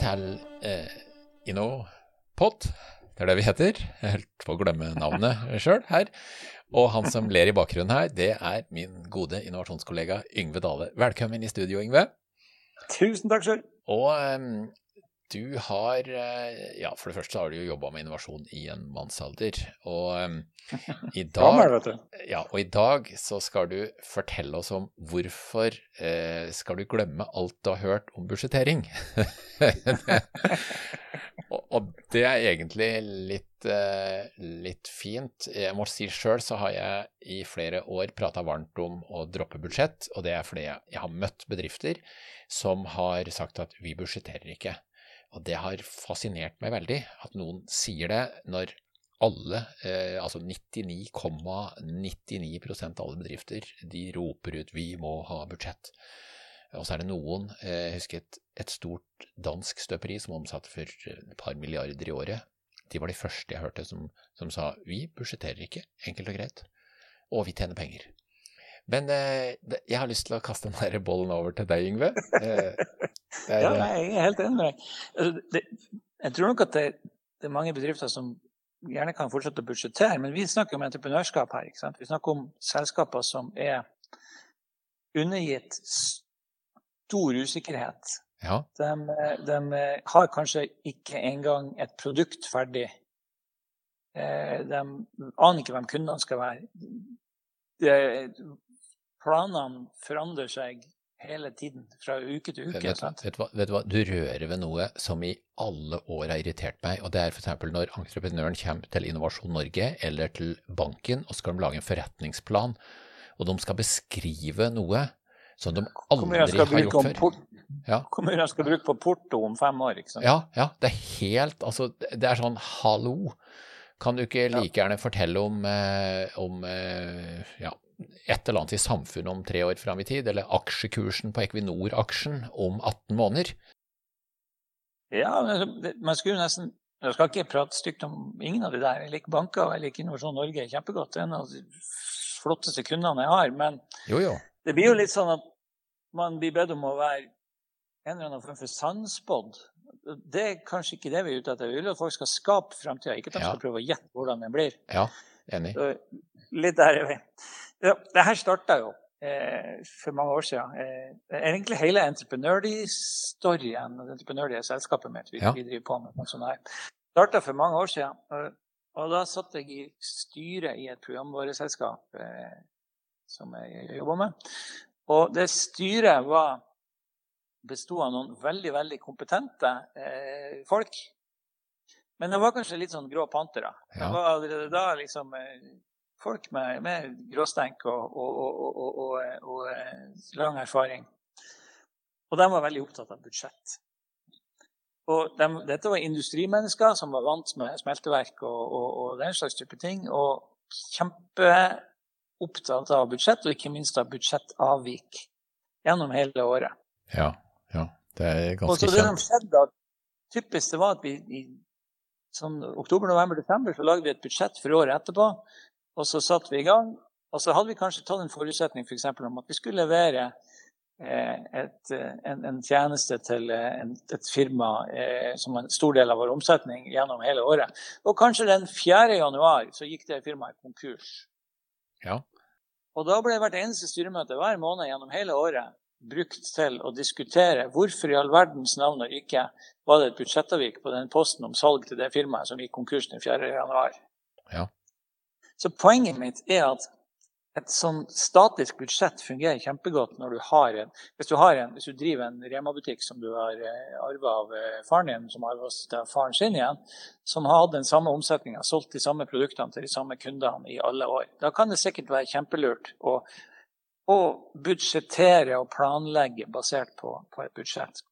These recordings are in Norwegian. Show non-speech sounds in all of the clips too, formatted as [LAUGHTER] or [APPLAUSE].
Til eh, InnoPod. Det er det vi heter. Holdt på å glemme navnet [LAUGHS] sjøl her. Og han som ler i bakgrunnen her, det er min gode innovasjonskollega Yngve Dale. Velkommen i studio, Yngve. Tusen takk sjøl. Og um, du har eh, Ja, for det første har du jo jobba med innovasjon i en mannsalder. Og um, [LAUGHS] i dag Ja, og i dag så skal du fortelle oss om hvorfor eh, skal du glemme alt du har hørt om budsjettering. [LAUGHS] og, og, det er egentlig litt, eh, litt fint. Jeg må si sjøl så har jeg i flere år prata varmt om å droppe budsjett, og det er fordi jeg, jeg har møtt bedrifter som har sagt at vi budsjetterer ikke. Og det har fascinert meg veldig at noen sier det når alle, eh, altså 99,99 ,99 av alle bedrifter, de roper ut 'vi må ha budsjett'. Og så er det noen, eh, jeg husker et, et stort dansk støperi som omsatte for et par milliarder i året. De var de første jeg hørte som, som sa 'vi budsjetterer ikke, enkelt og greit', og vi tjener penger'. Men eh, jeg har lyst til å kaste den der bollen over til deg, Yngve. Eh, er, ja, nei, jeg er helt enig med deg. Altså, det, jeg tror nok at det, det, er mange bedrifter som gjerne kan fortsette å budsjettere, men vi snakker om entreprenørskap her. ikke sant? Vi snakker om selskaper som er undergitt stor usikkerhet. Ja. De, de, har kanskje ikke engang et produkt ferdig. Eh, de aner ikke hvem kundene skal være. Planene forandrer seg hele tiden, fra uke til uke. Vet, vet, vet, vet, du hva, du rører ved noe som i alle år har irritert meg, og det er f.eks. når entreprenøren kommer til Innovasjon Norge eller til banken og skal de lage en forretningsplan, og de skal beskrive noe som de aldri har gjort før. Ja. Kommunen skal bruke på porto om fem år, ikke sant. Ja, ja, det er helt Altså, det er sånn hallo. Kan du ikke like gjerne fortelle om, eh, om eh, ja, et eller annet i samfunnet om tre år fram i tid, eller aksjekursen på Equinor-aksjen om 18 måneder? Ja, man skulle nesten Jeg skal ikke prate stygt om ingen av de der. Jeg liker banker og jeg liker Innovasjon Norge kjempegodt. Det er en av de flotteste kundene jeg har. Men jo, jo. det blir jo litt sånn at man blir bedt om å være en eller annen form for sannspådd. Det er kanskje ikke det vi er ute etter. Vi vil at folk skal skape framtida, ikke at de skal prøve å gjette hvordan den blir. Ja, enig. Så, litt der er vi. Ja, det her starta jo eh, for mange år siden. Eh, egentlig hele entreprenørstoryen, det entreprenørlige selskapet mitt vi, ja. vi driver på med, noe sånt her, starta for mange år siden. Og, og da satt jeg i styret i et programvareselskap eh, som jeg jobba med. Og det styret var besto av noen veldig veldig kompetente eh, folk. Men det var kanskje litt sånn grå pantere. Ja. Det var allerede da liksom eh, folk med, med gråstenk og, og, og, og, lang erfaring. Og de var veldig opptatt av budsjett. Og de, dette var industrimennesker som var vant med smelteverk og, den slags type ting. Og kjempeopptatt av budsjett, og ikke minst av budsjettavvik gjennom hele året. Ja, ja. Det er ganske kjent. Og så det som skjedde, typisk det var at vi i sånn oktober, november, desember så lagde vi et budsjett for året etterpå. Og så satte vi i gang. Og så hadde vi kanskje tatt en forutsetning for om at vi skulle levere eh, et, en, en, tjeneste til eh, en, et firma eh, som en stor del av vår omsetning gjennom hele året. Og kanskje den 4. januar så gikk det firmaet konkurs. Ja. Og da ble hvert eneste styremøte hver måned gjennom hele året brukt til å diskutere hvorfor i all verdens navn og rike var det et budsjettavvik på den posten om salg til det firmaet som gikk konkurs den 4. januar. Ja. Så poenget mitt er at et sånn statisk budsjett fungerer kjempegodt når du har en Hvis du, har en, hvis du driver en Rema-butikk som du har eh, arva av eh, faren din, som arva av faren sin igjen, som har hatt den samme omsetninga, solgt de samme produktene til de samme kundene i alle år, da kan det sikkert være kjempelurt å, å budsjettere og planlegge basert på, på et budsjett.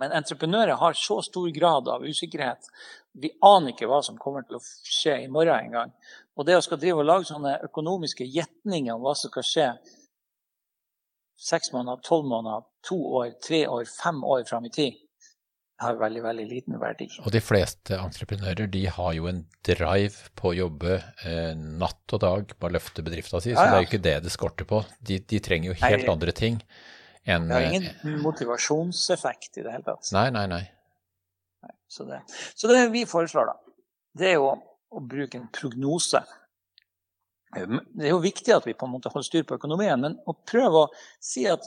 Men entreprenører har så stor grad av usikkerhet. Vi aner ikke hva som kommer til å skje i morgen engang. Og det å skal drive og lage sånne økonomiske gjetninger om hva som skal skje seks måneder, tolv måneder, to år, tre år, fem år fram i tid, har veldig veldig liten verdi. Og de fleste entreprenører de har jo en drive på å jobbe eh, natt og dag på å løfte bedrifta si, så ja, ja. det er jo ikke det det skorter på. De, de trenger jo helt Nei. andre ting. En, det har ingen motivasjonseffekt i det hele tatt. Nei, nei, nei. Så det, så det vi foreslår, da, det er jo å bruke en prognose. Det er jo viktig at vi på en måte holder styr på økonomien, men å prøve å si at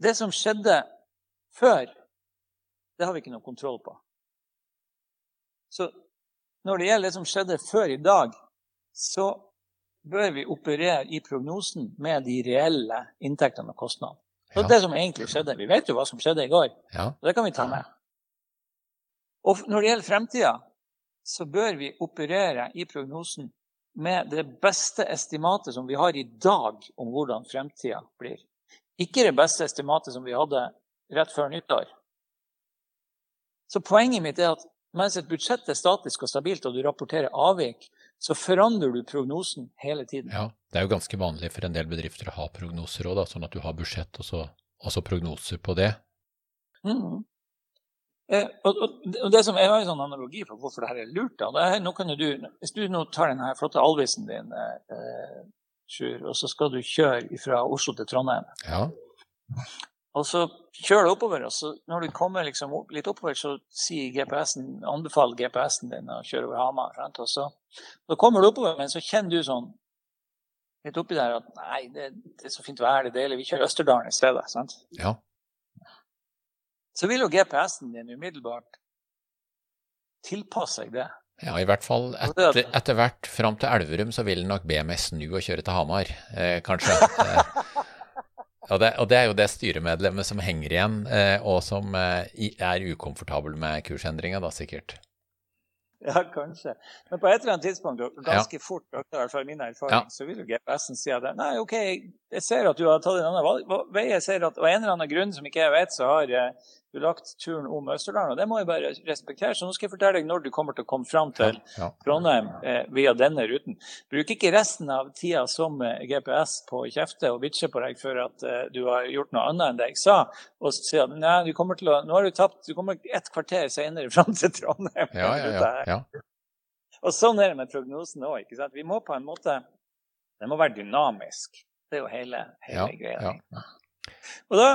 det som skjedde før, det har vi ikke noe kontroll på. Så når det gjelder det som skjedde før i dag, så bør vi operere i prognosen med de reelle inntektene og kostnadene. Så ja. det som egentlig skjedde, Vi vet jo hva som skjedde i går. Ja. Det kan vi ta med. Og når det gjelder fremtida, så bør vi operere i prognosen med det beste estimatet som vi har i dag om hvordan fremtida blir. Ikke det beste estimatet som vi hadde rett før nyttår. Så poenget mitt er at mens et budsjett er statisk og stabilt, og du rapporterer avvik, så forandrer du prognosen hele tiden. Ja, Det er jo ganske vanlig for en del bedrifter å ha prognoser òg, sånn at du har budsjett og så, også prognoser på det. Mm. Eh, og, og, og, det som, Jeg har en sånn analogi for hvorfor dette er lurt. Da. Er, nå kan du, hvis du nå tar denne flotte Alvisen din, eh, Sjur, og så skal du kjøre fra Oslo til Trondheim ja. Og så kjører du oppover, og så når du kommer liksom litt oppover, så sier GPS-en, anbefaler GPS-en din å kjøre over Hamar. Sant? Og så, så kommer du oppover, men så kjenner du sånn litt oppi der at nei, det, det er så fint vær, det er deilig, vi kjører Østerdalen i stedet. sant? Ja. Så vil jo GPS-en din umiddelbart tilpasse seg det. Ja, i hvert fall etter, etter hvert fram til Elverum så vil den nok be meg snu og kjøre til Hamar, eh, kanskje. [LAUGHS] Og det, og det, er jo det styremedlemmet som henger igjen, eh, og som eh, er ukomfortabel med kursendringa, da sikkert. Ja, kanskje. Men på et eller annet tidspunkt, ganske ja. fort, i hvert fall min erfaring, ja. så vil jo GPS-en si at nei, OK, jeg ser at du har tatt en annen vei. Jeg ser at av en eller annen grunn som ikke jeg vet, så har eh, du lagt turen om Østerdalen, og det må jeg bare respektere. Så nå skal jeg fortelle deg når du kommer til å komme fram til. Trondheim eh, via denne ruten. Bruk ikke resten av tida som eh, GPS på å kjefte og bitche på deg for at eh, du har gjort noe annet enn det jeg sa, og si at nei, du kommer til å, nå har du tapt, du kommer et kvarter senere fram til Trondheim. Ja, ja, ja, Og sånn er det med prognosen òg. Vi må på en måte Den må være dynamisk. Det er jo hele, hele greia. Og da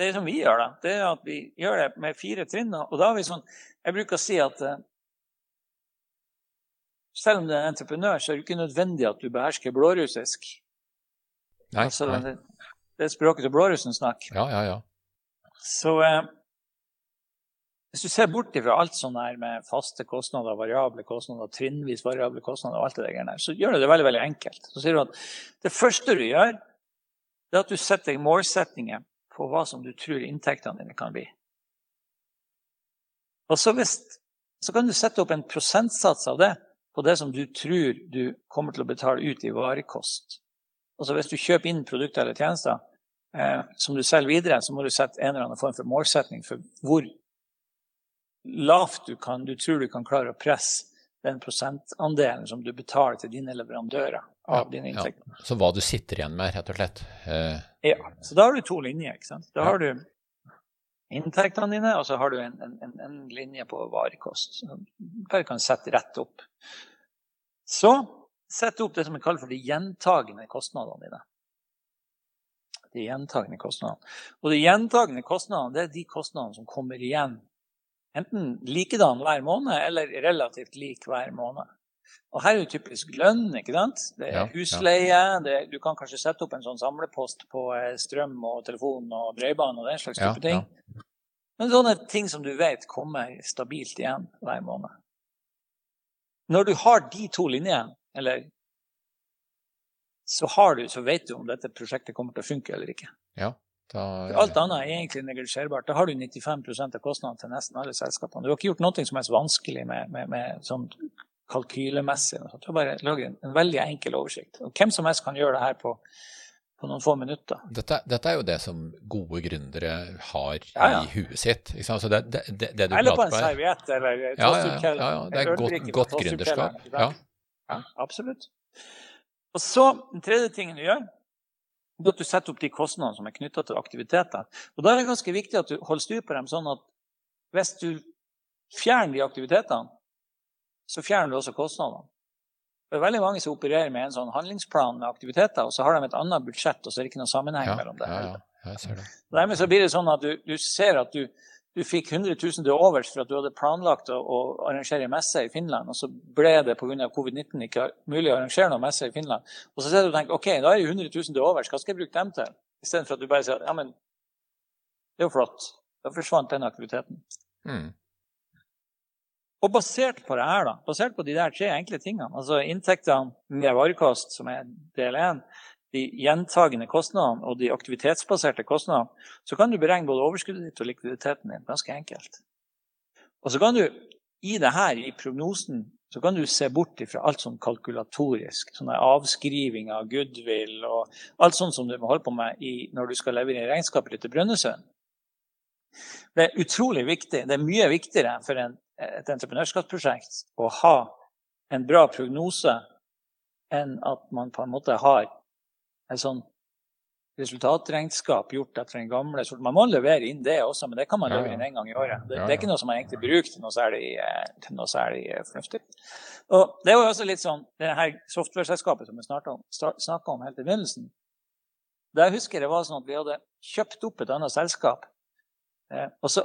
det som vi gjør, da, det er at vi gjør det med fire trinn. Og da har vi sånn Jeg bruker å si at uh, selv om du er entreprenør, så er det ikke nødvendig at du behersker blårussisk. Nei, altså, nei. Det, det, er språket til blårussen snakker. Ja, ja, ja. Så eh, hvis du ser bort fra alt sånn her med faste kostnader, variable kostnader, trinnvis variable kostnader, og alt det der, så gjør du det veldig veldig enkelt. Så sier du at det første du gjør, det er at du setter deg målsetninger på hva som du tror inntektene dine kan bli. Og så, hvis, så kan du sette opp en prosentsats av det på det som du tror du kommer til å betale ut i varekost. Altså Hvis du kjøper inn produkter eller tjenester eh, som du selger videre, så må du sette en eller annen form for målsetning for hvor lavt du, kan, du tror du kan klare å presse den prosentandelen som du betaler til dine leverandører av ja, dine inntekter. Ja. Så hva du sitter igjen med, rett og slett? Uh, Ja. Så da har du to linjer. ikke sant? Da ja. har du inntektene dine, og så har du en, en, en linje på varekost. Bare kan sette rett opp. Så sett opp det som er kalt for de gjentagende kostnadene dine. De gjentagende kostnadene. Og de gjentagende kostnadene det er de kostnadene som kommer igjen enten likedan hver måned eller relativt lik hver måned. Og her er det typisk lønn. ikke sant? Det er husleie. Ja, ja. Det, du kan kanskje sette opp en sånn samlepost på eh, strøm og telefon og bredbånd og den slags type ja, ting. Men sånne ting som du vet kommer stabilt igjen hver måned. Når du har de to linjene, eller så, du, så vet du om dette prosjektet kommer til å funke eller ikke. Ja. Da, Alt annet er egentlig neglisjerbart. Da har du 95% av kostnadene til nesten alle selskapene. Du har ikke gjort noe som helst vanskelig med, med, med sånn kalkylemessig. Du har bare laget en, en, veldig enkel oversikt. Og hvem som helst kan gjøre det her på, på noen få minutter. Dette, dette, er jo det som gode gründere har ja, ja. i huet sitt. Altså det, det, det, det eller på en serviett eller ja, ja, ja, Det er godt, godt gründerskap. Ja. absolutt. Og så, Den tredje tingen du gjør, at du setter opp de kostnadene som er knytta til aktiviteter. Og Da er det ganske viktig at du holder styr på dem, sånn at hvis du fjerner de aktivitetene, så fjerner du også kostnadene. Det er veldig mange som opererer med en sånn handlingsplan med aktiviteter, og så har de et annet budsjett, og så er det ikke noen sammenheng ja, mellom det. Ja, ja, jeg ser det. Dermed så blir det sånn at du, du ser at du, du fikk 100 000 til overs for at du hadde planlagt å, å arrangere messe i Finland, og så ble det pga. covid-19 ikke mulig å arrangere noen messe i Finland. Og så sitter du og tenker ok, da er det 100 000 til overs, hva skal jeg bruke dem til? Istedenfor at du bare sier ja, men det er jo flott. Da forsvant den aktiviteten. Mm. Og basert på det her, da, basert på de der tre enkle tingene, altså inntektene med varekost, som er del én, de gjentagende kostnadene og de aktivitetsbaserte kostnadene, så kan du beregne både overskuddet ditt og likviditeten din ganske enkelt. Og så kan du i det her, i prognosen, så kan du se bort fra alt sånn kalkulatorisk. Sånne avskrivinger av goodwill og alt sånt som du må holde på med i, når du skal levere regnskapet ditt til Brønnøysund. Det er utrolig viktig. Det er mye viktigere for en, et entreprenørskapsprosjekt å ha en bra prognose enn at man på en måte har et sånn resultatregnskap gjort etter den gamle sorten. Man må levere inn det også, men det kan man levere inn én gang i året. Det, det, er ikke noe som man egentlig bruker til noe særlig, eh, til noe særlig eh, fornuftig. Og Det var jo også litt sånn, det her software-selskapet som vi snakka om helt i begynnelsen. Der husker jeg det var sånn at vi hadde kjøpt opp et annet selskap Eh, og så,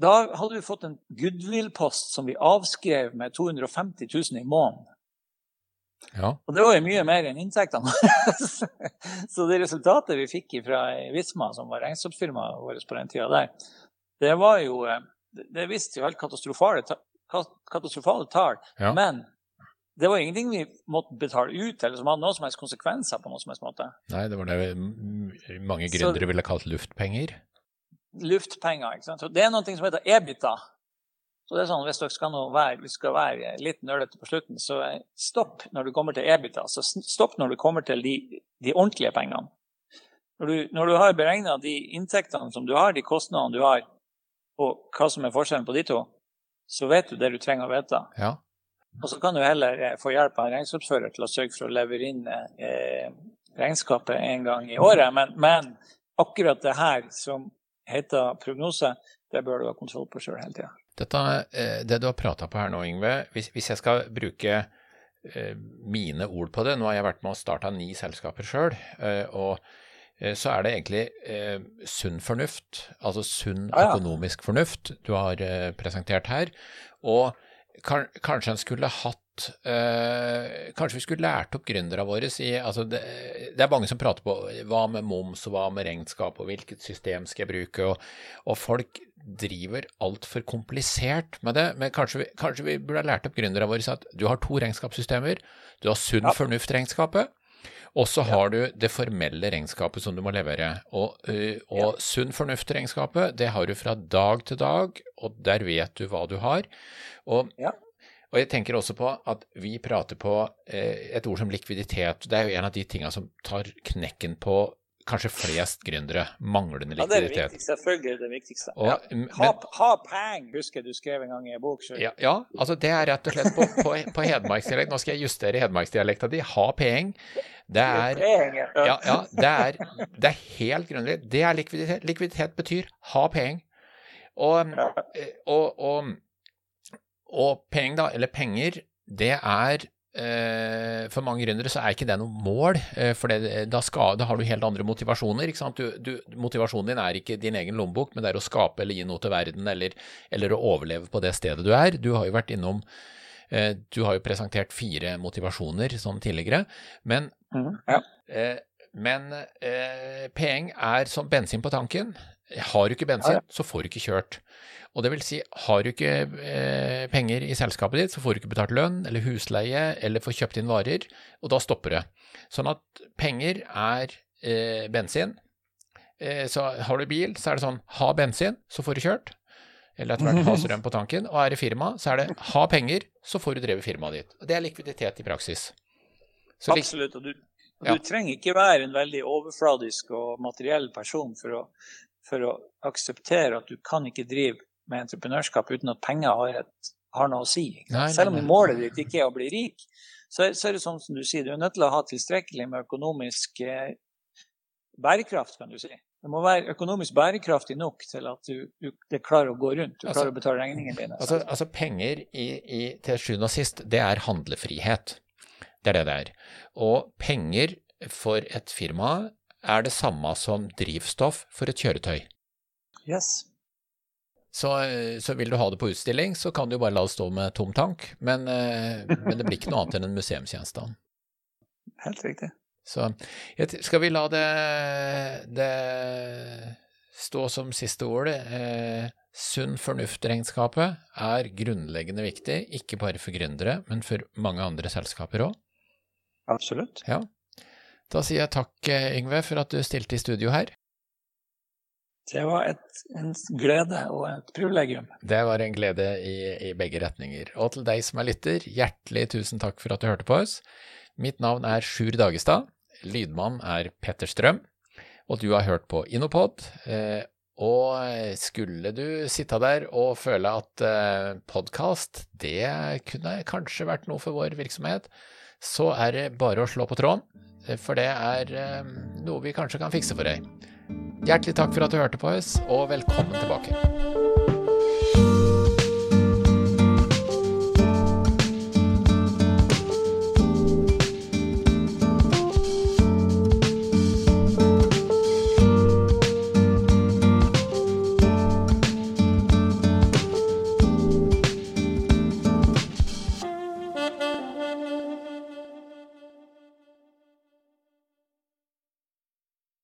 da hadde vi fått en goodwill-post som vi avskrev med 250 000 i måneden. Ja. Og det var jo mye mer enn inntektene. [LAUGHS] så det resultatet vi fikk fra Visma, som var regnskapsfirmaet vårt på den tida der, det var jo eh, Det viste jo helt katastrofale, katastrofale tall. Ja. Men det var ingenting vi måtte betale ut, eller som hadde noen som helst konsekvenser. på noen som helst måte. Nei, det var det mange gründere ville kalt luftpenger luftpenger. Ikke sant? Så det er noe som heter EBITA. Så det er sånn, Hvis dere skal, være, skal være litt nølete på slutten, så stopp når du kommer til EBITA. Så stopp når du kommer til de, de ordentlige pengene. Når du, når du har beregna de inntektene som du har, de kostnadene du har, og hva som er forskjellen på de to, så vet du det du trenger å vite. Ja. Og så kan du heller eh, få hjelp av en regnskapsfører til å sørge for å levere inn eh, regnskapet en gang i året. Men, men akkurat det her som heter prognose, det bør du ha kontroll på sjøl hele tida. Eh, det du har prata på her nå, Yngve, hvis, hvis, jeg skal bruke eh, mine ord på det Nå har jeg vært med og starta ni selskaper sjøl, eh, og så er det egentlig sunn fornuft, altså sunn økonomisk fornuft, du har presentert her. Og kanskje en skulle hatt Uh, kanskje vi skulle lært opp gründerne våre i altså det, det, er mange som prater på hva med moms og hva med regnskap og hvilket system skal jeg bruke, og, og folk driver altfor komplisert med det. Men kanskje vi, kanskje vi burde ha lært opp gründerne våre at du har to regnskapssystemer. Du har sunn ja. fornuft-regnskapet. Og så har du det formelle regnskapet som du må levere. Og, uh, og ja. sunn fornuft-regnskapet, det har du fra dag til dag, og der vet du hva du har. Og ja. Og jeg tenker også på at vi prater på eh, et ord som likviditet. Det er jo en av de tingene som tar knekken på kanskje flest gründere. Manglende likviditet. Ja, det er det viktigste. Selvfølgelig det viktigste. Og, ja. ha, ha peng, husker du skrev en gang i en bok. Ja, ja, altså det er rett og slett på, på, på hedmarksdialekt. Nå skal jeg justere hedmarksdialekta di. Ha peng. Det er, ja, ja, det er, det er helt grunnlig. Det er likviditet. Likviditet betyr ha peng. Og, og, og og penger, da, eller penger, det er eh, For mange gründere så er ikke det noe mål, eh, for det, da, skal, da, har du helt andre motivasjoner. ikke sant? Du, du, motivasjonen din er ikke din egen lommebok, men det er å skape eller gi noe til verden, eller, eller å overleve på det stedet du er. Du har jo vært innom eh, Du har jo presentert fire motivasjoner som tidligere, men, mm, ja. eh, men eh, penger er som bensin på tanken. Har du ikke bensin, ja, ja. så får du ikke kjørt. Og det vil si, har du ikke eh, penger i selskapet ditt, så får du ikke betalt lønn eller husleie eller får kjøpt inn varer, og da stopper det. Sånn at penger er eh, bensin. Eh, så har du bil, så er det sånn ha bensin, så får du kjørt. Eller etter hvert ha [LAUGHS] strøm på tanken. Og er det firma, så er det ha penger, så får du drevet firmaet ditt. Og det er likviditet i praksis. Så Absolutt. Og du, ja. du trenger ikke være en veldig overfladisk og materiell person for å, for å akseptere at du kan ikke drive med entreprenørskap uten at penger har, et, har noe å si. Nei, Selv om målet ditt ikke er å bli rik, så, så, er det sånn som du sier, du er nødt til å ha tilstrekkelig med økonomisk eh, bærekraft, kan du si. Det må være økonomisk bærekraftig nok til at du, du det klarer å gå rundt. Du altså, klarer å betale regningene dine. Altså, altså penger i, i, til sjuende og sist, det er handlefrihet. Det er det det er. Og penger for et firma er det samme som drivstoff for et kjøretøy. Yes. Så, så, vil du ha det på utstilling, så kan du jo bare la det stå med tom tank, men, men det blir ikke noe annet enn en museumsgjenstand. Helt riktig. Så skal vi la det, det stå som siste ord? Eh, sunn fornuft-regnskapet er grunnleggende viktig, ikke bare for gründere, men for mange andre selskaper òg. Absolutt. Ja. Da sier jeg takk, Yngve, for at du stilte i studio her. Det var et, en glede og et privilegium. Det var en glede i, i, begge retninger. Og til deg som er lytter, hjertelig tusen takk for at du hørte på oss. Mitt navn er Sjur Dagestad. Lydmann er Petter Strøm. Og du har hørt på Innopod. Eh, og skulle du sitte der og føle at eh, podkast, det kunne kanskje vært noe for vår virksomhet, så er det bare å slå på tråden. For det er eh, noe vi kanskje kan fikse for deg. Hjertelig takk for at du hørte på oss, og velkommen tilbake.